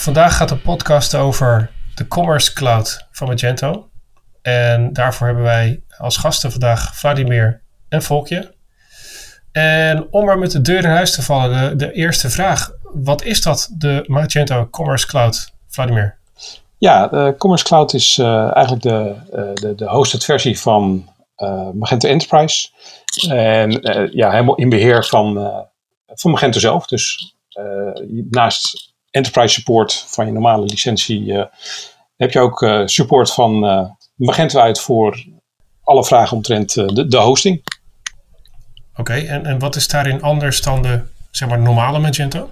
vandaag gaat de podcast over de Commerce Cloud van Magento. En daarvoor hebben wij als gasten vandaag Vladimir en Volkje. En om maar met de deur in huis te vallen, de, eerste vraag. Wat is dat, de Magento Commerce Cloud, Vladimir? Ja, de Commerce Cloud is uh, eigenlijk de, uh, de, de hosted versie van Magento Enterprise. En ja, helemaal in beheer van, van Magento zelf. Dus naast Enterprise support van je normale licentie heb je ook support van Magento uit voor alle vragen omtrent de, de hosting. Oké, en, en wat is daarin anders dan de zeg maar, normale Magento?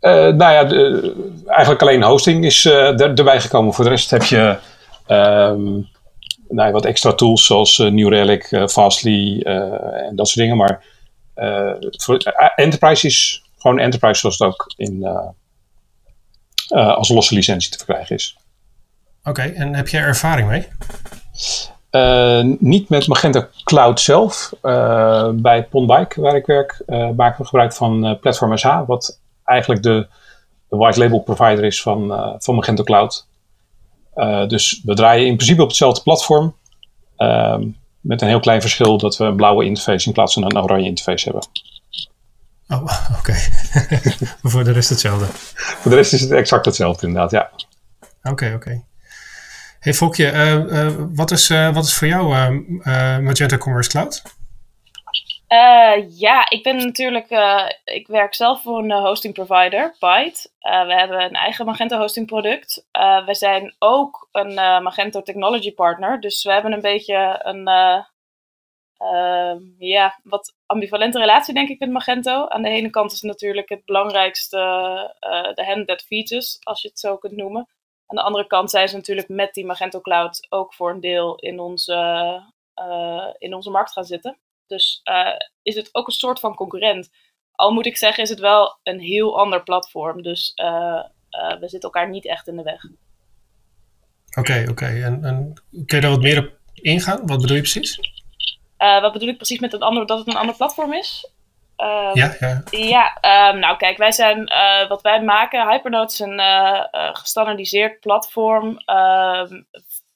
Uh, nou ja, de, eigenlijk alleen hosting is uh, er, erbij gekomen. Voor de rest heb je um, nou ja, wat extra tools zoals uh, New Relic, Fastly en dat soort dingen. Maar voor Enterprise is gewoon Enterprise zoals het ook in, als losse licentie te verkrijgen is. Oké, en heb er ervaring mee? Uh, niet met Magento Cloud zelf. Uh, bij Pondbike, waar ik werk, uh, maken we gebruik van Platform SH, wat eigenlijk de, de, white label provider is van, van Magento Cloud. dus we draaien in principe op hetzelfde platform, ehm, met een heel klein verschil dat we een blauwe interface in plaats van een oranje interface hebben. Oh, oké. voor de rest hetzelfde? Voor de rest is het exact hetzelfde, inderdaad, ja. Oké, oké. Hey Fokje, uh, uh, wat, is, uh, wat is voor jou Magento Commerce Cloud? ja, ik ben natuurlijk, ik werk zelf voor een hosting provider, Byte. we hebben een eigen Magento hosting product. we zijn ook een Magento technology partner, dus we hebben een beetje een, ja, wat ambivalente relatie denk ik met Magento. Aan de ene kant is natuurlijk het belangrijkste de hand that features, als je het zo kunt noemen. Aan de andere kant zijn ze natuurlijk met die Magento Cloud ook voor een deel in onze, uh, in onze markt gaan zitten. Dus uh, is het ook een soort van concurrent. Al moet ik zeggen, is het wel een heel ander platform. Dus we zitten elkaar niet echt in de weg. Oké, oké. En, en kun je daar wat meer op ingaan? Wat bedoel je precies? Wat bedoel ik precies met een ander, dat het een ander platform is? Um, ja, ja. ja um, nou kijk, wij zijn, uh, wat wij maken, Hypernote is een uh, gestandardiseerd platform ehm,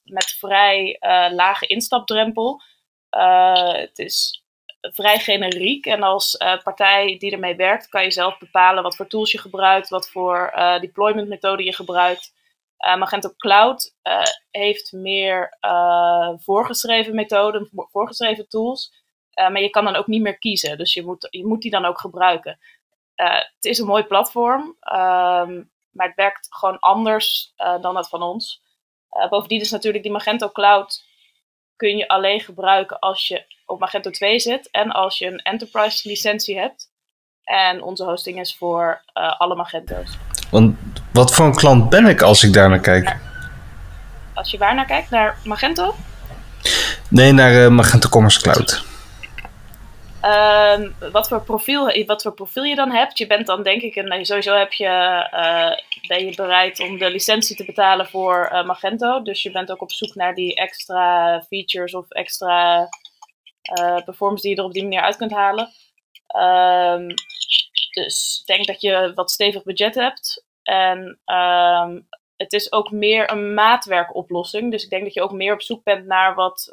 met vrij lage instapdrempel. het is vrij generiek en als partij die ermee werkt, kan je zelf bepalen wat voor tools je gebruikt, wat voor deployment methode je gebruikt. Magento Cloud heeft meer voorgeschreven methoden, voorgeschreven tools. Maar je kan dan ook niet meer kiezen. Dus je moet, je moet die dan ook gebruiken. Het is een mooi platform, um, maar het werkt gewoon anders dan dat van ons. bovendien is natuurlijk die Magento Cloud kun je alleen gebruiken als je op Magento 2 zit en als je een enterprise licentie hebt. En onze hosting is voor alle Magento's. Want wat voor een klant ben ik als ik daar naar kijk? Als je waar naar kijkt? Naar Magento? Nee, naar Magento Commerce Cloud. Um, wat, voor profiel, wat voor profiel je dan hebt. Je bent dan denk ik, een, sowieso heb je, uh, ben je bereid om de licentie te betalen voor uh, Magento. Dus je bent ook op zoek naar die extra features of extra uh, performance die je er op die manier uit kunt halen. Um, dus ik denk dat je wat stevig budget hebt. En um, het is ook meer een maatwerkoplossing. Dus ik denk dat je ook meer op zoek bent naar wat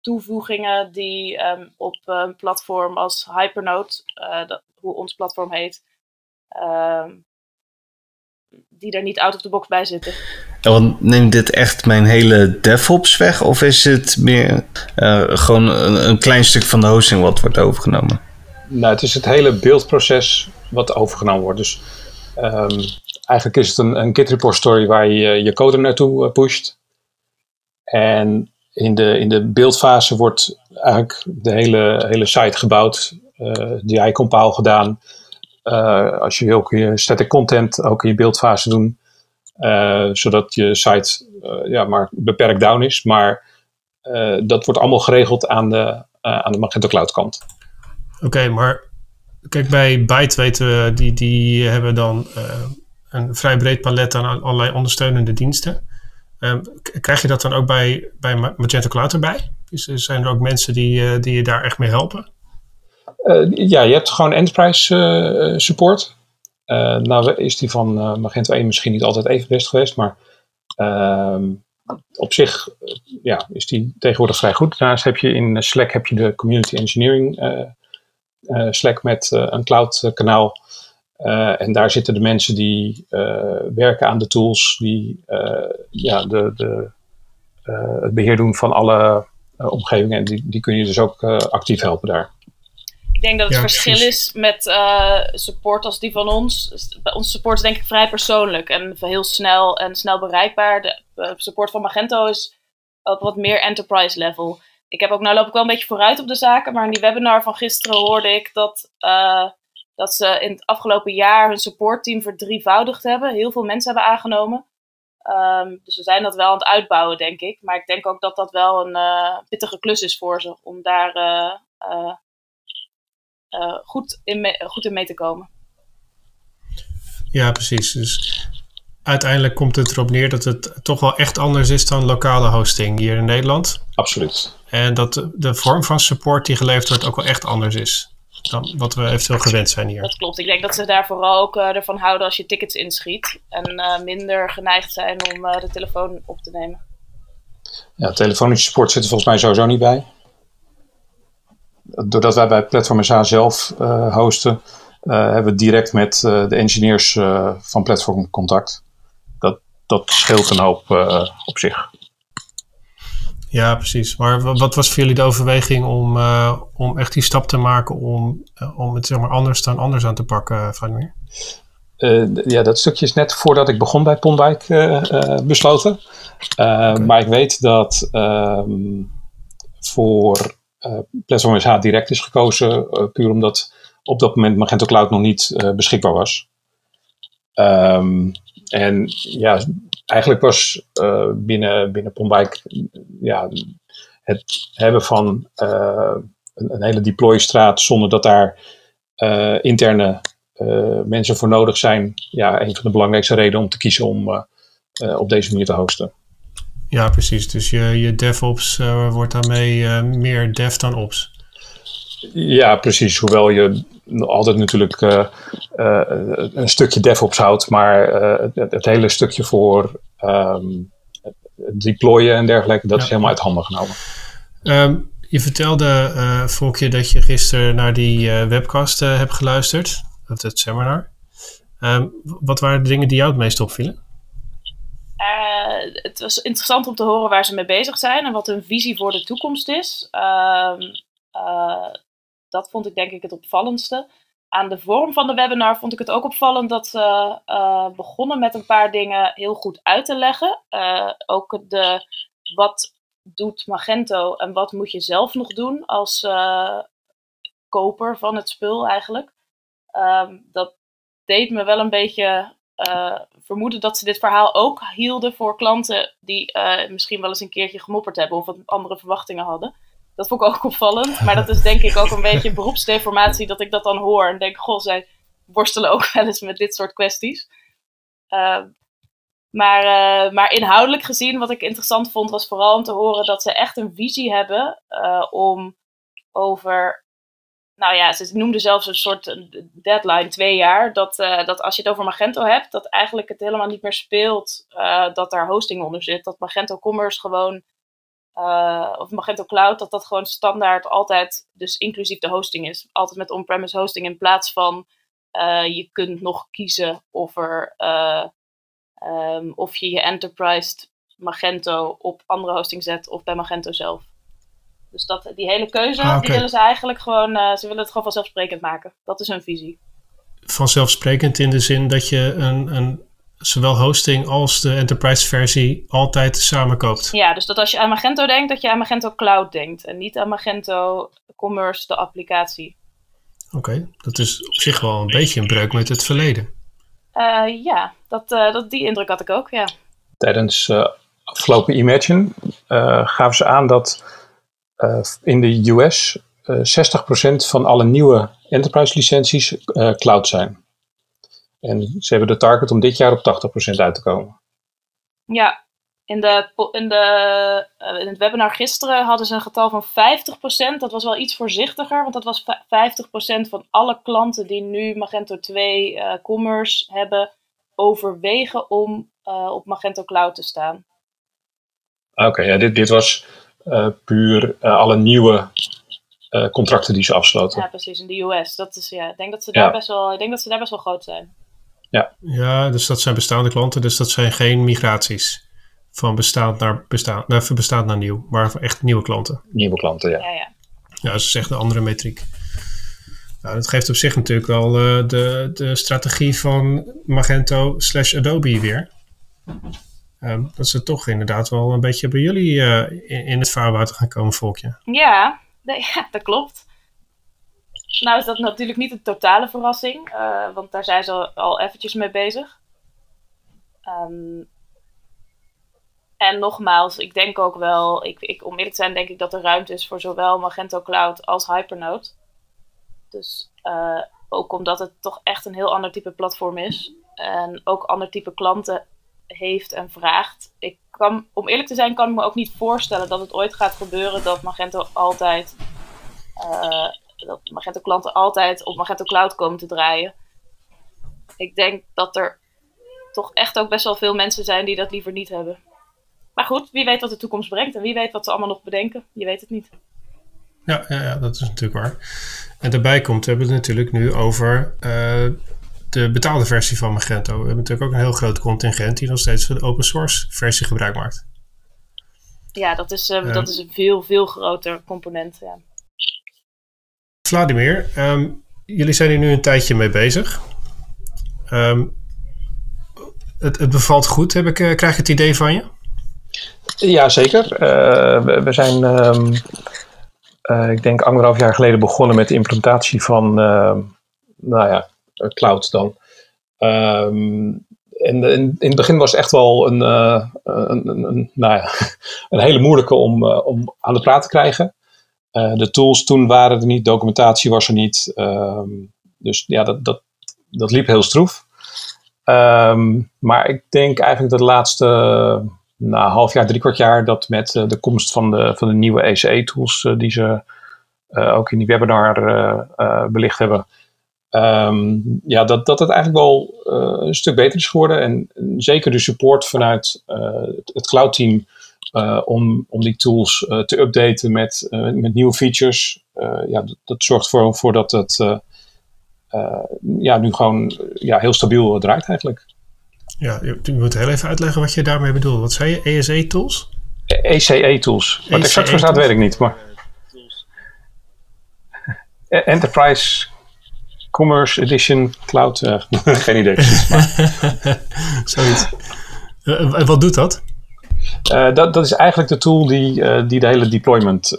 toevoegingen die um, op een platform als Hypernote, uh, dat, hoe ons platform heet, die er niet out of the box bij zitten. Want neemt dit echt mijn hele DevOps weg? Of is het meer uh, gewoon een, klein stuk van de hosting wat wordt overgenomen? Nou, het is het hele beeldproces wat overgenomen wordt. Dus um, eigenlijk is het een, een Git repository waar je je code naartoe uh, pusht. En in de, in de beeldfase wordt eigenlijk de hele, hele site gebouwd, uh, die compile gedaan. Uh, als je wil kun je static content ook in je beeldfase doen, zodat je site ja, maar beperkt down is. Maar dat wordt allemaal geregeld aan de, aan de Magento Cloud kant. Oké, maar kijk bij Byte weten we, die, die hebben dan een vrij breed palet aan allerlei ondersteunende diensten. Um, krijg je dat dan ook bij, bij Magento Cloud erbij? Is, zijn er ook mensen die, uh, die je daar echt mee helpen? Uh, ja, je hebt gewoon enterprise support. nou is die van Magento 1 misschien niet altijd even best geweest, maar ehm, op zich ja, is die tegenwoordig vrij goed. Daarnaast heb je in Slack heb je de Community Engineering Slack met een cloud kanaal. en daar zitten de mensen die werken aan de tools, die ja, de, de, het beheer doen van alle omgevingen. En die, die kun je dus ook actief helpen daar. Ik denk dat het verschil is met uh, support als die van ons. Onze support is denk ik vrij persoonlijk en heel snel en snel bereikbaar. De uh, support van Magento is op wat meer enterprise level. Ik heb ook, nou loop ik wel een beetje vooruit op de zaken, maar in die webinar van gisteren hoorde ik dat, uh, dat ze in het afgelopen jaar hun supportteam verdrievoudigd hebben. Heel veel mensen hebben aangenomen. Um, dus we zijn dat wel aan het uitbouwen, denk ik. Maar ik denk ook dat dat wel een pittige klus is voor ze om daar uh, goed, in mee, goed in mee te komen. Ja, precies. Dus uiteindelijk komt het erop neer dat het toch wel echt anders is dan lokale hosting hier in Nederland. Absoluut. En dat de, vorm van support die geleverd wordt ook wel echt anders is dan wat we eventueel gewend zijn hier. Dat klopt. Ik denk dat ze daar vooral ook uh, ervan houden als je tickets inschiet. En uh, minder geneigd zijn om uh, de telefoon op te nemen. Ja, telefonische support zit er volgens mij sowieso niet bij doordat wij bij Platform SA zelf uh, hosten, uh, hebben we direct met uh, de engineers van Platform contact. Dat, dat scheelt een hoop op zich. Ja, precies. Maar wat was voor jullie de overweging om, om echt die stap te maken om, om het zeg maar anders dan anders aan te pakken, Vladimir? ja, dat stukje is net voordat ik begon bij Pondbike besloten. Okay. Maar ik weet dat ehm, voor uh, Platform SH direct is gekozen, uh, puur omdat op dat moment Magento Cloud nog niet uh, beschikbaar was. Um, en ja, eigenlijk was binnen, binnen Pombike ja, het hebben van een, een, hele deploystraat zonder dat daar interne mensen voor nodig zijn, ja, een van de belangrijkste redenen om te kiezen om op deze manier te hosten. Ja, precies. Dus je, je DevOps wordt daarmee meer dev dan ops. Ja, precies. Hoewel je altijd natuurlijk uh, een stukje DevOps houdt, maar het, het, hele stukje voor um, deployen en dergelijke, dat ja. is helemaal uit handen genomen. Um, je vertelde, Volkje, dat je gisteren naar die webcast hebt geluisterd, of het seminar. Um, wat waren de dingen die jou het meest opvielen? Uh, het was interessant om te horen waar ze mee bezig zijn en wat hun visie voor de toekomst is. Uh, uh, dat vond ik denk ik het opvallendste. Aan de vorm van de webinar vond ik het ook opvallend dat ze eh, begonnen met een paar dingen heel goed uit te leggen. ook de wat doet Magento en wat moet je zelf nog doen als koper van het spul eigenlijk. Ehm, dat deed me wel een beetje vermoeden dat ze dit verhaal ook hielden voor klanten die misschien wel eens een keertje gemopperd hebben of wat andere verwachtingen hadden. Dat vond ik ook opvallend. Maar dat is denk ik ook een beetje beroepsdeformatie dat ik dat dan hoor en denk, goh, zij worstelen ook wel eens met dit soort kwesties. Uh, maar, maar inhoudelijk gezien, wat ik interessant vond, was vooral om te horen dat ze echt een visie hebben om over nou ja, ze noemden zelfs een soort deadline, twee jaar. Dat, uh, dat als je het over Magento hebt, dat eigenlijk het helemaal niet meer speelt dat daar hosting onder zit. Dat Magento Commerce gewoon, uh, of Magento Cloud, dat dat gewoon standaard altijd, dus inclusief de hosting is. Altijd met on-premise hosting in plaats van je kunt nog kiezen of, er, um, of je je enterprise Magento op andere hosting zet of bij Magento zelf. Dus dat, die hele keuze, ah, okay. die willen ze eigenlijk gewoon, ze willen het gewoon vanzelfsprekend maken. Dat is hun visie. Vanzelfsprekend in de zin dat je een, een, zowel hosting als de enterprise versie altijd samen koopt. Ja, dus dat als je aan Magento denkt, dat je aan Magento Cloud denkt. En niet aan Magento Commerce, de applicatie. Oké, okay, dat is op zich wel een beetje een breuk met het verleden. Uh, ja, dat, uh, dat, die indruk had ik ook, ja. Tijdens afgelopen Imagine gaven ze aan dat uh, in de US uh, 60% van alle nieuwe enterprise licenties uh, cloud zijn. En ze hebben de target om dit jaar op 80% uit te komen. Ja, In, de, in, de, uh, in het webinar gisteren hadden ze een getal van 50%. Dat was wel iets voorzichtiger, want dat was 50% van alle klanten die nu Magento 2 uh, Commerce hebben, overwegen om uh, op Magento Cloud te staan. Oké, ja, dit, dit was puur alle nieuwe contracten die ze afsloten. Ja, precies, in de US. Dat is, ja, ik, denk dat ze daar best wel, ik denk dat ze daar best wel groot zijn. Ja. ja, dus dat zijn bestaande klanten, dus dat zijn geen migraties van bestaand naar, bestaand, naar, bestaand naar nieuw, maar echt nieuwe klanten. Nieuwe klanten, ja. Ja, ja. ja dat is echt een andere metriek. Nou, dat geeft op zich natuurlijk wel uh, de, de strategie van Magento slash Adobe weer. Um, dat ze toch inderdaad wel een beetje bij jullie uh, in, in, het vaarwater gaan komen, volkje. Ja, ja, dat klopt. Nou is dat natuurlijk niet een totale verrassing, uh, want daar zijn ze al, eventjes mee bezig. Um, en nogmaals, ik denk ook wel, ik, ik, om eerlijk te zijn, denk ik dat er ruimte is voor zowel Magento Cloud als Hypernote. Dus uh, ook omdat het toch echt een heel ander type platform is. En ook ander type klanten heeft en vraagt. Ik kan, om eerlijk te zijn, kan ik me ook niet voorstellen dat het ooit gaat gebeuren dat Magento altijd. Uh, dat Magento klanten altijd op Magento Cloud komen te draaien. Ik denk dat er toch echt ook best wel veel mensen zijn die dat liever niet hebben. Maar goed, wie weet wat de toekomst brengt en wie weet wat ze allemaal nog bedenken. Je weet het niet. Ja, ja, ja dat is natuurlijk waar. En daarbij komt, we hebben het natuurlijk nu over uh, de betaalde versie van Magento. We hebben natuurlijk ook een heel groot contingent die nog steeds de open source versie gebruik maakt. Ja, dat is, uh, dat is een veel, veel groter component. Ja. Vladimir, um, jullie zijn hier nu een tijdje mee bezig. Um, het, het bevalt goed, heb ik, uh, krijg ik het idee van je? Ja, zeker. Uh, we, zijn, um, uh, ik denk, anderhalf jaar geleden begonnen met de implementatie van, nou ja, cloud dan. En in, het begin was het echt wel een, een, een, een, nou ja, een hele moeilijke om, om aan de praat te krijgen. De tools toen waren er niet, documentatie was er niet. Um, dus ja, dat, dat, dat liep heel stroef. maar ik denk eigenlijk dat de laatste een half jaar, drie kwart jaar, dat met uh, de komst van de, van de nieuwe ECE-tools uh, die ze ook in die webinar belicht hebben, um, ja, dat, dat het eigenlijk wel een stuk beter is geworden. En zeker de support vanuit het cloud-team om, om die tools te updaten met, met nieuwe features, ja, dat, dat, zorgt ervoor voor dat het ja, nu gewoon ja, heel stabiel draait eigenlijk. Ja, je moet heel even uitleggen wat je daarmee bedoelt. Wat zei je? ESE-tools? ECE-tools. Wat ECE exact voor staat, weet ik niet. Maar... Enterprise Commerce Edition Cloud. Uh, geen idee. Zoiets. Uh, wat doet dat? Uh, dat? Dat is eigenlijk de tool die, uh, die de hele deployment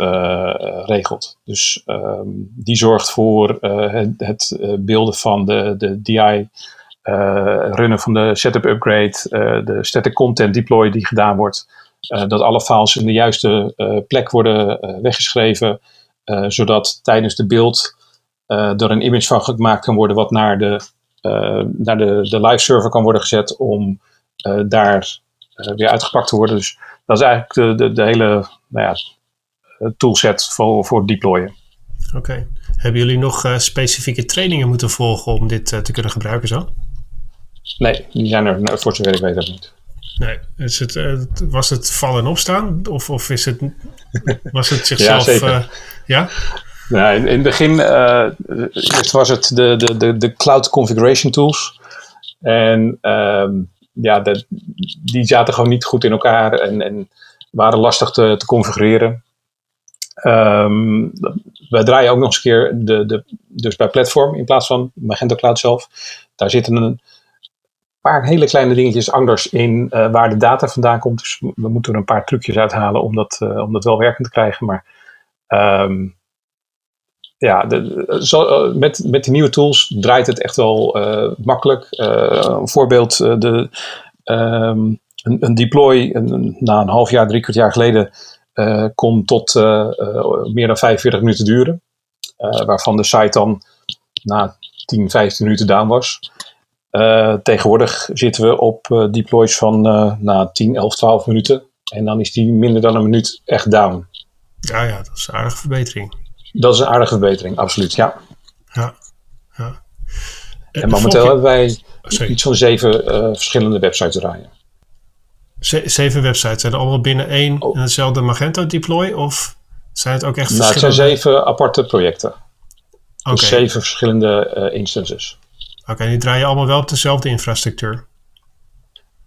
regelt. Dus um, die zorgt voor het, beelden van de, de DI runnen van de setup upgrade, de static content deploy die gedaan wordt, dat alle files in de juiste plek worden weggeschreven, zodat tijdens de beeld er een image van gemaakt kan worden wat naar de, naar de, de live server kan worden gezet om daar weer uitgepakt te worden. Dus dat is eigenlijk de, de, de hele nou ja, toolset voor, voor deployen. Oké. Okay. Hebben jullie nog specifieke trainingen moeten volgen om dit te kunnen gebruiken zo? Nee, die zijn er nou, voor zover ik weet ook niet. Nee, is het, was het vallen en opstaan? Of, of is het, was het zichzelf... ja, zeker. Uh, ja? Nou, in, in, het begin uh, eerst was het de, de, de, de cloud configuration tools. En um, ja, die zaten gewoon niet goed in elkaar en, en waren lastig te, te configureren. Um, wij draaien ook nog eens een keer de, de, dus bij platform in plaats van Magento Cloud zelf. Daar zitten een paar hele kleine dingetjes anders in uh, waar de data vandaan komt. Dus we moeten er een paar trucjes uithalen om dat, uh, om dat wel werkend te krijgen. Maar um, ja, zo, uh, met, met de nieuwe tools draait het echt wel makkelijk. een voorbeeld, de, um, een, deploy een, na een half jaar, drie kwart jaar geleden kon tot meer dan 45 minuten duren. waarvan de site dan na 10, 15 minuten down was. Tegenwoordig zitten we op deploys van nou, 10, 11, 12 minuten. En dan is die minder dan een minuut echt down. Ja, ja, dat is een aardige verbetering. Dat is een aardige verbetering, absoluut, ja. Ja, ja. En momenteel hebben wij Sorry. iets van zeven verschillende websites draaien. Zeven websites, zijn er allemaal binnen één oh. en hetzelfde Magento deploy? Of zijn het ook echt nou, verschillende? het zijn zeven aparte projecten. Okay. Dus zeven verschillende instances. Oké, okay, die draaien allemaal wel op dezelfde infrastructuur?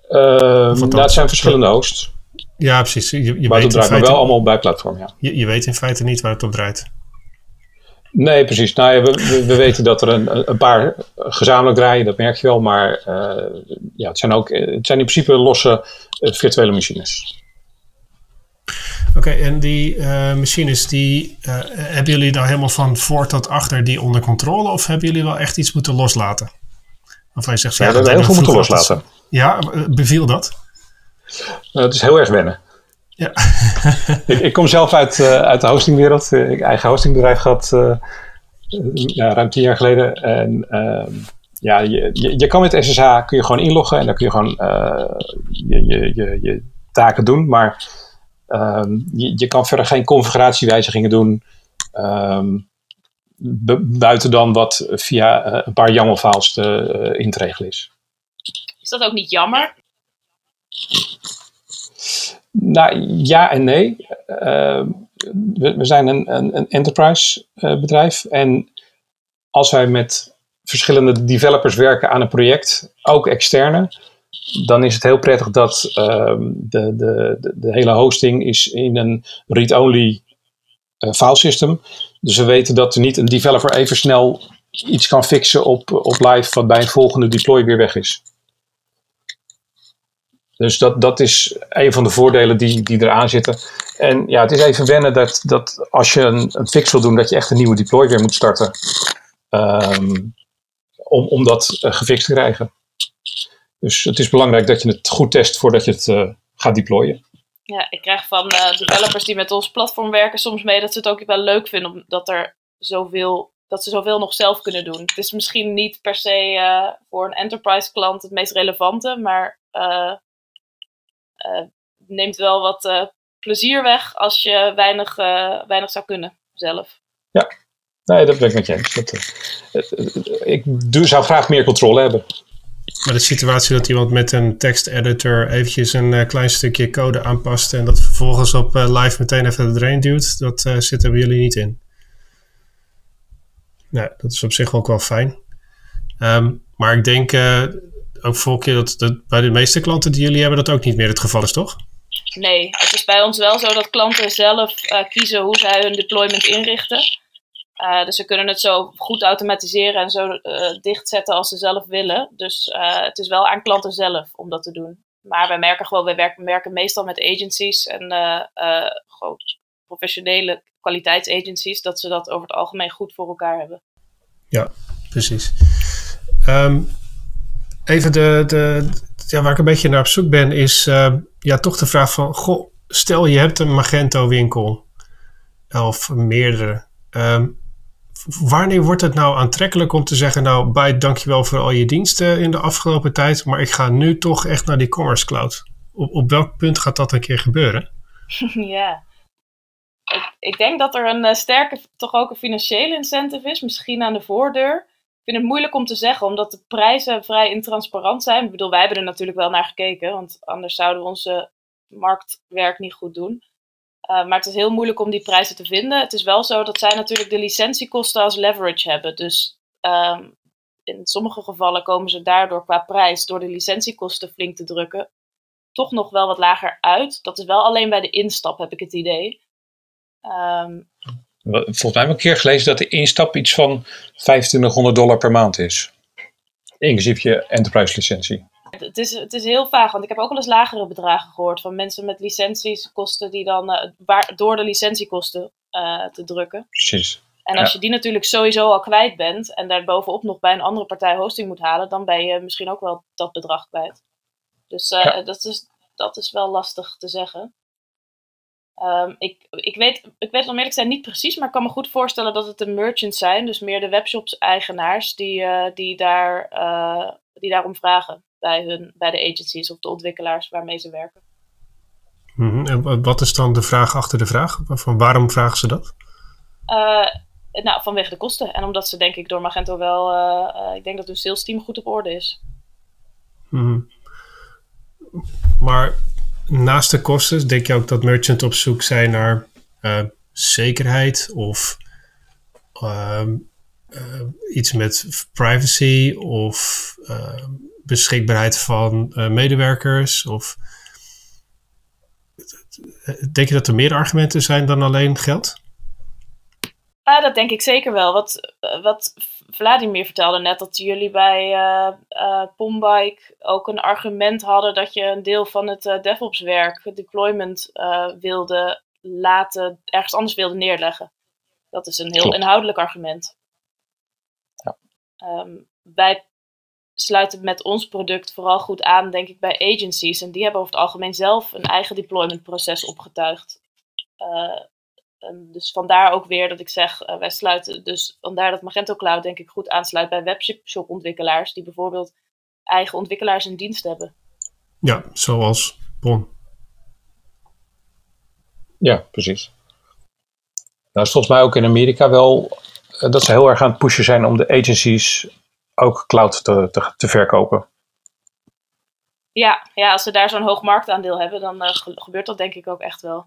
Uh, nou, het zijn verschillende hosts. Ja, precies. Je, je maar het draait feite, wel allemaal bij platform, ja. Je, je, weet in feite niet waar het op draait. Nee, precies. Nou, ja, we, we, weten dat er een, een, paar gezamenlijk draaien, dat merk je wel. Maar uh, ja, het, zijn ook, het zijn in principe losse uh, virtuele machines. Oké, okay, en die uh, machines, die, hebben jullie nou helemaal van voor tot achter die onder controle? Of hebben jullie wel echt iets moeten loslaten? Of je zegt, ja, ja, we hebben heel veel moeten loslaten. Ja, beviel dat? Uh, het is heel erg wennen. Ja. ik, ik, kom zelf uit, uit de hostingwereld. Ik heb eigen hostingbedrijf gehad ja, ruim tien jaar geleden. En ehm, ja, je, je, je, kan met SSH kun je gewoon inloggen en dan kun je gewoon je, je, je, je taken doen. Maar Um, je, je, kan verder geen configuratiewijzigingen doen. Um, buiten dan wat via uh, een paar YAML-files uh, in te regelen is. Is dat ook niet jammer? Nou, ja en nee. Uh, we, zijn een, een, een enterprise uh, bedrijf. En als wij met verschillende developers werken aan een project, ook externe, dan is het heel prettig dat um, de, de, de, hele hosting is in een read-only uh, file system. Dus we weten dat er niet een developer even snel iets kan fixen op, op live wat bij een volgende deploy weer weg is. Dus dat, dat is een van de voordelen die, die eraan zitten. En ja, het is even wennen dat, dat als je een, een fix wil doen, dat je echt een nieuwe deploy weer moet starten. Um, om, om dat uh, gefixt te krijgen. Dus het is belangrijk dat je het goed test voordat je het uh, gaat deployen. Ja, ik krijg van uh, developers die met ons platform werken soms mee dat ze het ook wel leuk vinden omdat er zoveel, dat ze zoveel nog zelf kunnen doen. Het is misschien niet per se voor een enterprise klant het meest relevante, maar neemt wel wat plezier weg als je weinig, weinig zou kunnen zelf. Ja, nee, dat ben ik met je eens. Dat, ik doe, zou graag meer controle hebben. Maar de situatie dat iemand met een teksteditor eventjes een uh, klein stukje code aanpast en dat vervolgens op uh, live meteen even erin duwt, dat uh, zitten bij jullie niet in. Nou, dat is op zich ook wel fijn. Um, maar ik denk ook volgende dat, dat bij de meeste klanten die jullie hebben dat ook niet meer het geval is, toch? Nee, het is bij ons wel zo dat klanten zelf kiezen hoe zij hun deployment inrichten. Uh, dus ze kunnen het zo goed automatiseren en zo uh, dichtzetten als ze zelf willen. Dus het is wel aan klanten zelf om dat te doen. Maar wij merken gewoon, wij werken, werken meestal met agencies en gewoon professionele kwaliteitsagencies, dat ze dat over het algemeen goed voor elkaar hebben. Ja, precies. Um, even de, de, ja, waar ik een beetje naar op zoek ben, is ja, toch de vraag van: goh, stel je hebt een Magento winkel of meerdere. Um, wanneer wordt het nou aantrekkelijk om te zeggen, nou, bij dankjewel voor al je diensten in de afgelopen tijd, maar ik ga nu toch echt naar die Commerce Cloud? Op, op welk punt gaat dat een keer gebeuren? ja, ik, ik, denk dat er een uh, sterke, toch ook een financiële incentive is, misschien aan de voordeur. Vind het moeilijk om te zeggen, omdat de prijzen vrij intransparant zijn. Ik bedoel, wij hebben er natuurlijk wel naar gekeken, want anders zouden we onze marktwerk niet goed doen. Uh, maar het is heel moeilijk om die prijzen te vinden. Het is wel zo dat zij natuurlijk de licentiekosten als leverage hebben. Dus um, in sommige gevallen komen ze daardoor qua prijs, door de licentiekosten flink te drukken, toch nog wel wat lager uit. Dat is wel alleen bij de instap, heb ik het idee. Um, Volgens mij heb ik een keer gelezen dat de instap iets van 2500 dollar per maand is. Inclusief je enterprise licentie. Het is, het is heel vaag, want ik heb ook wel eens lagere bedragen gehoord van mensen met licentiekosten die dan uh, waar, door de licentiekosten uh, te drukken. Precies. En als je die natuurlijk sowieso al kwijt bent en daar bovenop nog bij een andere partij hosting moet halen, dan ben je misschien ook wel dat bedrag kwijt. Dus uh, ja. dat, is, dat is wel lastig te zeggen. Um, ik, ik, weet, ik weet om eerlijk zijn niet precies, maar ik kan me goed voorstellen dat het de merchants zijn, dus meer de webshops-eigenaars, die, uh, die daar uh, die daarom vragen bij, hun, bij de agencies of de ontwikkelaars waarmee ze werken. Mhm. En wat is dan de vraag achter de vraag? Van waarom vragen ze dat? Uh, nou, vanwege de kosten. En omdat ze denk ik door Magento wel, ik denk dat hun sales team goed op orde is. Mm. Maar naast de kosten, denk je ook dat merchants op zoek zijn naar zekerheid of ehm, iets met privacy of beschikbaarheid van medewerkers? Of denk je dat er meer argumenten zijn dan alleen geld? Ah, dat denk ik zeker wel. Wat, wat Vladimir vertelde net, dat jullie bij uh, uh, Pombike ook een argument hadden dat je een deel van het uh, DevOps-werk, het deployment, wilde laten, ergens anders wilde neerleggen. Dat is een heel Klopt. inhoudelijk argument. Ja. Um, wij sluiten met ons product vooral goed aan, denk ik, bij agencies. En die hebben over het algemeen zelf een eigen deployment proces opgetuigd. Dus vandaar ook weer dat ik zeg, uh, wij sluiten dus, vandaar dat Magento Cloud denk ik goed aansluit bij webshop ontwikkelaars die bijvoorbeeld eigen ontwikkelaars in dienst hebben. Ja, zoals Bon. Ja, precies. Nou is volgens mij ook in Amerika wel uh, dat ze heel erg aan het pushen zijn om de agencies ook cloud te, te, te verkopen. Ja, ja, als ze daar zo'n hoog marktaandeel hebben, dan uh, gebeurt dat denk ik ook echt wel.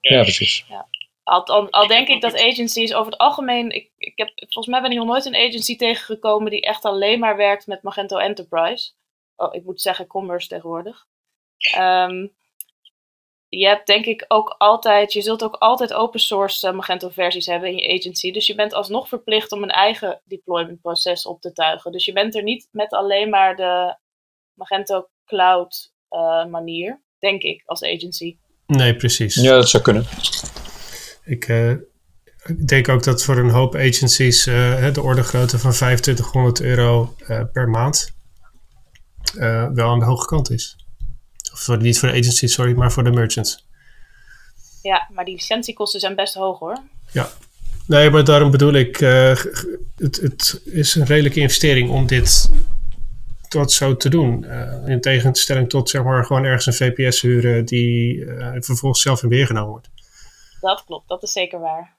Ja, precies. Ja. Al, al, al, denk ik dat agencies over het algemeen. Ik, ik heb, volgens mij ben ik nog nooit een agency tegengekomen die echt alleen maar werkt met Magento Enterprise. Oh, ik moet zeggen commerce tegenwoordig. Um, je hebt denk ik ook altijd, je zult ook altijd open source uh, Magento versies hebben in je agency. Dus je bent alsnog verplicht om een eigen deployment proces op te tuigen. Dus je bent er niet met alleen maar de Magento Cloud uh, manier, denk ik, als agency. Nee, precies. Ja, dat zou kunnen. Ik, uh, ik denk ook dat voor een hoop agencies de orde grootte van 2500 euro per maand wel aan de hoge kant is. Of niet voor de agency, sorry, maar voor de merchants. Ja, maar die licentiekosten zijn best hoog hoor. Ja, nee, maar daarom bedoel ik, het, het is een redelijke investering om dit tot zo te doen. Uh, in tegenstelling tot zeg maar gewoon ergens een VPS huren die uh, vervolgens zelf in beheer genomen wordt. Dat klopt, dat is zeker waar.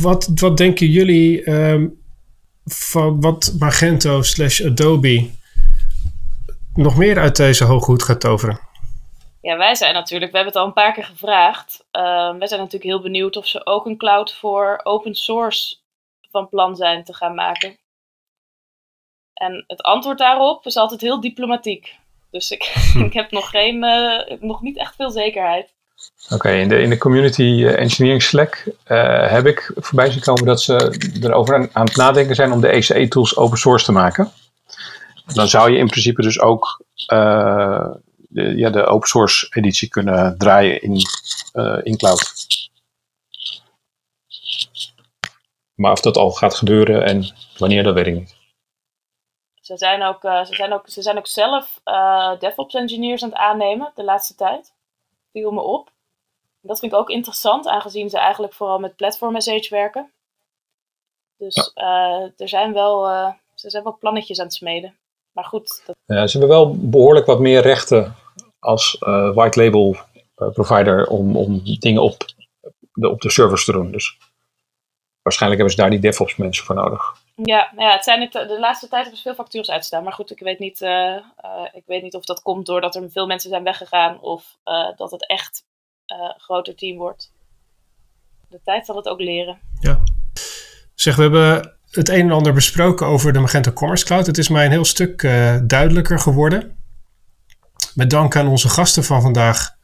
Wat, wat denken jullie um, van wat Magento slash Adobe nog meer uit deze hooghoed gaat toveren? Ja, wij zijn natuurlijk, we hebben het al een paar keer gevraagd. Uh, wij zijn natuurlijk heel benieuwd of ze ook een cloud voor open source van plan zijn te gaan maken. En het antwoord daarop is altijd heel diplomatiek. Dus ik, ik heb nog, geen, uh, nog niet echt veel zekerheid. Oké, okay, in, de, in de community engineering Slack uh, heb ik voorbij zien komen dat ze erover aan, het nadenken zijn om de ECE tools open source te maken. Dan zou je in principe dus ook uh, de, ja, de open source editie kunnen draaien in, in cloud. Maar of dat al gaat gebeuren en wanneer, dat weet ik niet. Ze zijn ook, ze zijn ook, ze zijn ook zelf DevOps engineers aan het aannemen de laatste tijd. Viel me op. Dat vind ik ook interessant, aangezien ze eigenlijk vooral met platform SH werken. Dus ja. er zijn wel, ze zijn wel plannetjes aan het smeden. Maar goed. Dat... Ja, ze hebben wel behoorlijk wat meer rechten als uh, white label provider om, om dingen op de, op de servers te doen. Dus waarschijnlijk hebben ze daar die DevOps mensen voor nodig. Ja, ja het zijn het, de laatste tijd hebben ze veel factures uitstaan. Maar goed, ik weet, niet, ik weet niet of dat komt doordat er veel mensen zijn weggegaan of dat het echt groter team wordt. De tijd zal het ook leren. Ja. Zeg, we hebben het een en ander besproken over de Magento Commerce Cloud. Het is mij een heel stuk uh, duidelijker geworden. Met dank aan onze gasten van vandaag,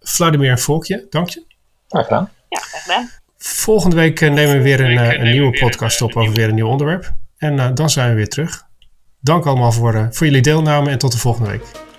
Vladimir en Volkje. Dank je. Graag gedaan. Ja, graag gedaan. Volgende week uh, nemen we weer een, uh, een nieuwe podcast op over weer een nieuw onderwerp. En dan zijn we weer terug. Dank allemaal voor, voor jullie deelname en tot de volgende week.